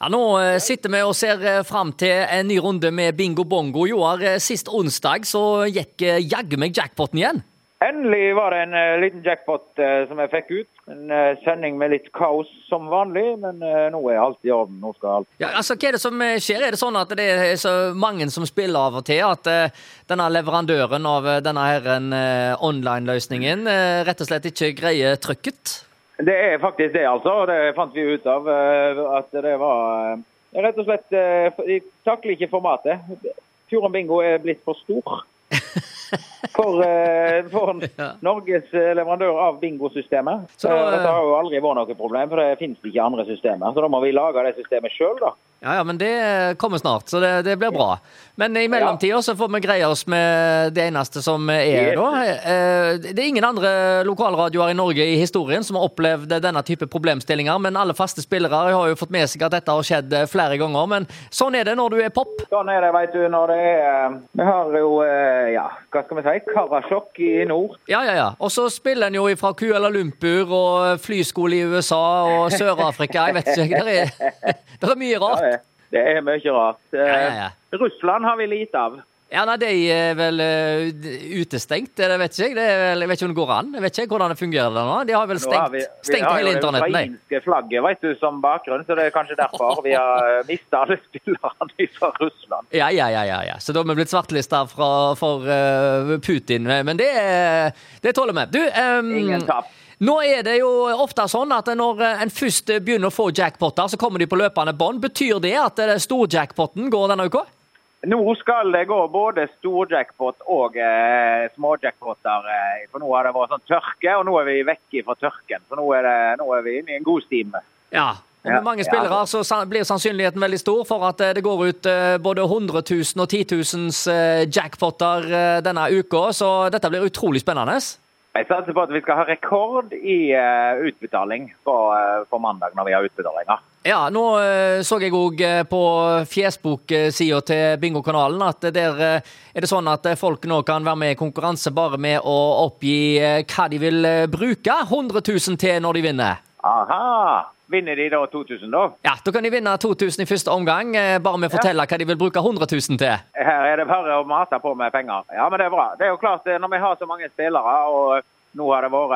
Ja, Nå eh, sitter vi og ser eh, fram til en ny runde med bingo bongo. Joar, eh, sist onsdag så gikk jaggu meg jackpoten igjen. Endelig var det en liten jackpot som jeg fikk ut. En sending med litt kaos som vanlig, men nå er alt i orden. Nå skal alt Ja, altså, Hva er det som skjer? Er det sånn at det er så mange som spiller av og til at denne leverandøren av denne online-løsningen rett og slett ikke greier trykket? Det er faktisk det, altså. og Det fant vi ut av. eh, At det var eh, rett og slett eh, De takler ikke formatet. Fjorden Bingo er blitt for stor. For, for. Norges leverandør av bingosystemet. Dette har jo aldri vært noe problem, for det finnes ikke andre systemer. Så da må vi lage det systemet sjøl, da. Ja, ja, men det kommer snart, så det, det blir bra. Men i mellomtida så får vi greie oss med det eneste som er, da. Eh, Det er ingen andre lokalradioer i Norge i historien som har opplevd denne type problemstillinger, men alle faste spillere har jo fått med seg at dette har skjedd eh, flere ganger. Men sånn er det når du er pop. Sånn er det, vet du, når det er eh, Vi har jo, ja, hva skal vi si, Karasjok i nord. Ja, ja, ja. Og så spiller en jo fra Kuala Lumpur og flyskole i USA og Sør-Afrika. Jeg vet ikke. Det er, det er mye rart. Det, det er mye rart. Ja, Ja, ja, Russland har vi lite av. Ja, nei, De er vel eh, utestengt, det vet ikke jeg. Det vel, jeg vet ikke om det går an. Jeg vet ikke hvordan det fungerer der nå. De har vel stengt, har vi, vi stengt har hele jo det ukrainske flagget vet du, som bakgrunn, så det er kanskje derfor vi har mista alle spillerne fra Russland. Ja, ja, ja, ja, ja. Så da har vi blitt svartlista for eh, Putin. Men det, det tåler vi. Du, um, Ingen tap. Nå er det jo ofte sånn at når en først begynner å få jackpoter, så kommer de på løpende bånd. Betyr det at storjackpoten går denne uka? Nå skal det gå både storjackpot og eh, småjackpoter. Eh, for nå har det vært sånn tørke, og nå er vi vekk fra tørken. Så nå er, det, nå er vi inne i en god stime. Ja. Og med Ja, mange ja. spillere så blir sannsynligheten veldig stor for at eh, det går ut eh, både 100 000 og 10 000 eh, jackpoter denne uka, så dette blir utrolig spennende. Jeg satser på at vi skal ha rekord i uh, utbetaling på, uh, på mandag når vi har utbetalinger. Ja, nå uh, så jeg òg på Facebook-sida til Bingokanalen at der er det sånn at folk nå kan være med i konkurranse bare med å oppgi hva de vil bruke 100 000 til når de vinner. Aha! Vinner de da 2000, da? Ja, Da kan de vinne 2000 i første omgang, eh, bare med å fortelle hva de vil bruke 100 000 til. Her er det bare å mase på med penger. Ja, men det er bra. Det er jo klart, eh, når vi har så mange spillere, og nå har det vært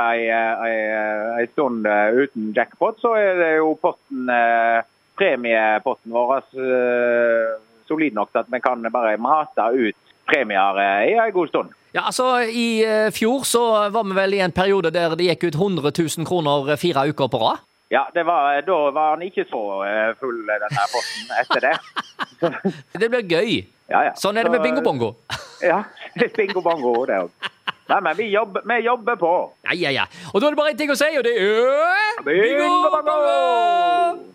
ei stund eh, uten jackpot, så er det jo potten, eh, premiepotten vår eh, solid nok til at vi kan bare mase ut premier eh, i en god stund. Ja, altså I eh, fjor så var vi vel i en periode der det gikk ut 100 000 kroner eh, fire uker på rad. Ja, det var, da var han ikke så eh, full, denne posten, etter det. Det blir gøy. ja, ja. Sånn er det med bingo-bongo. Ja, bingo bongo, det òg. Nei, men vi jobber, vi jobber på. Ja, ja, ja. Og da er det bare én ting å si, og det er Bingo bongo!